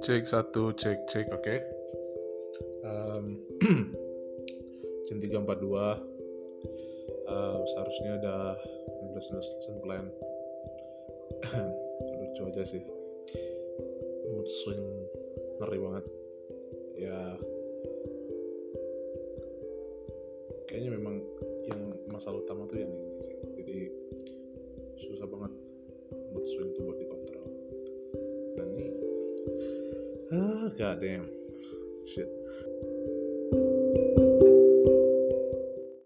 Cek satu, cek cek, oke. Um, jam 3.42 uh, seharusnya ada lesson lesson plan. Lucu aja sih. Mood swing ngeri banget. Ya kayaknya memang yang masalah utama tuh yang ini sih. Jadi susah banget mood swing tuh buat Oh, goddamn. Shit.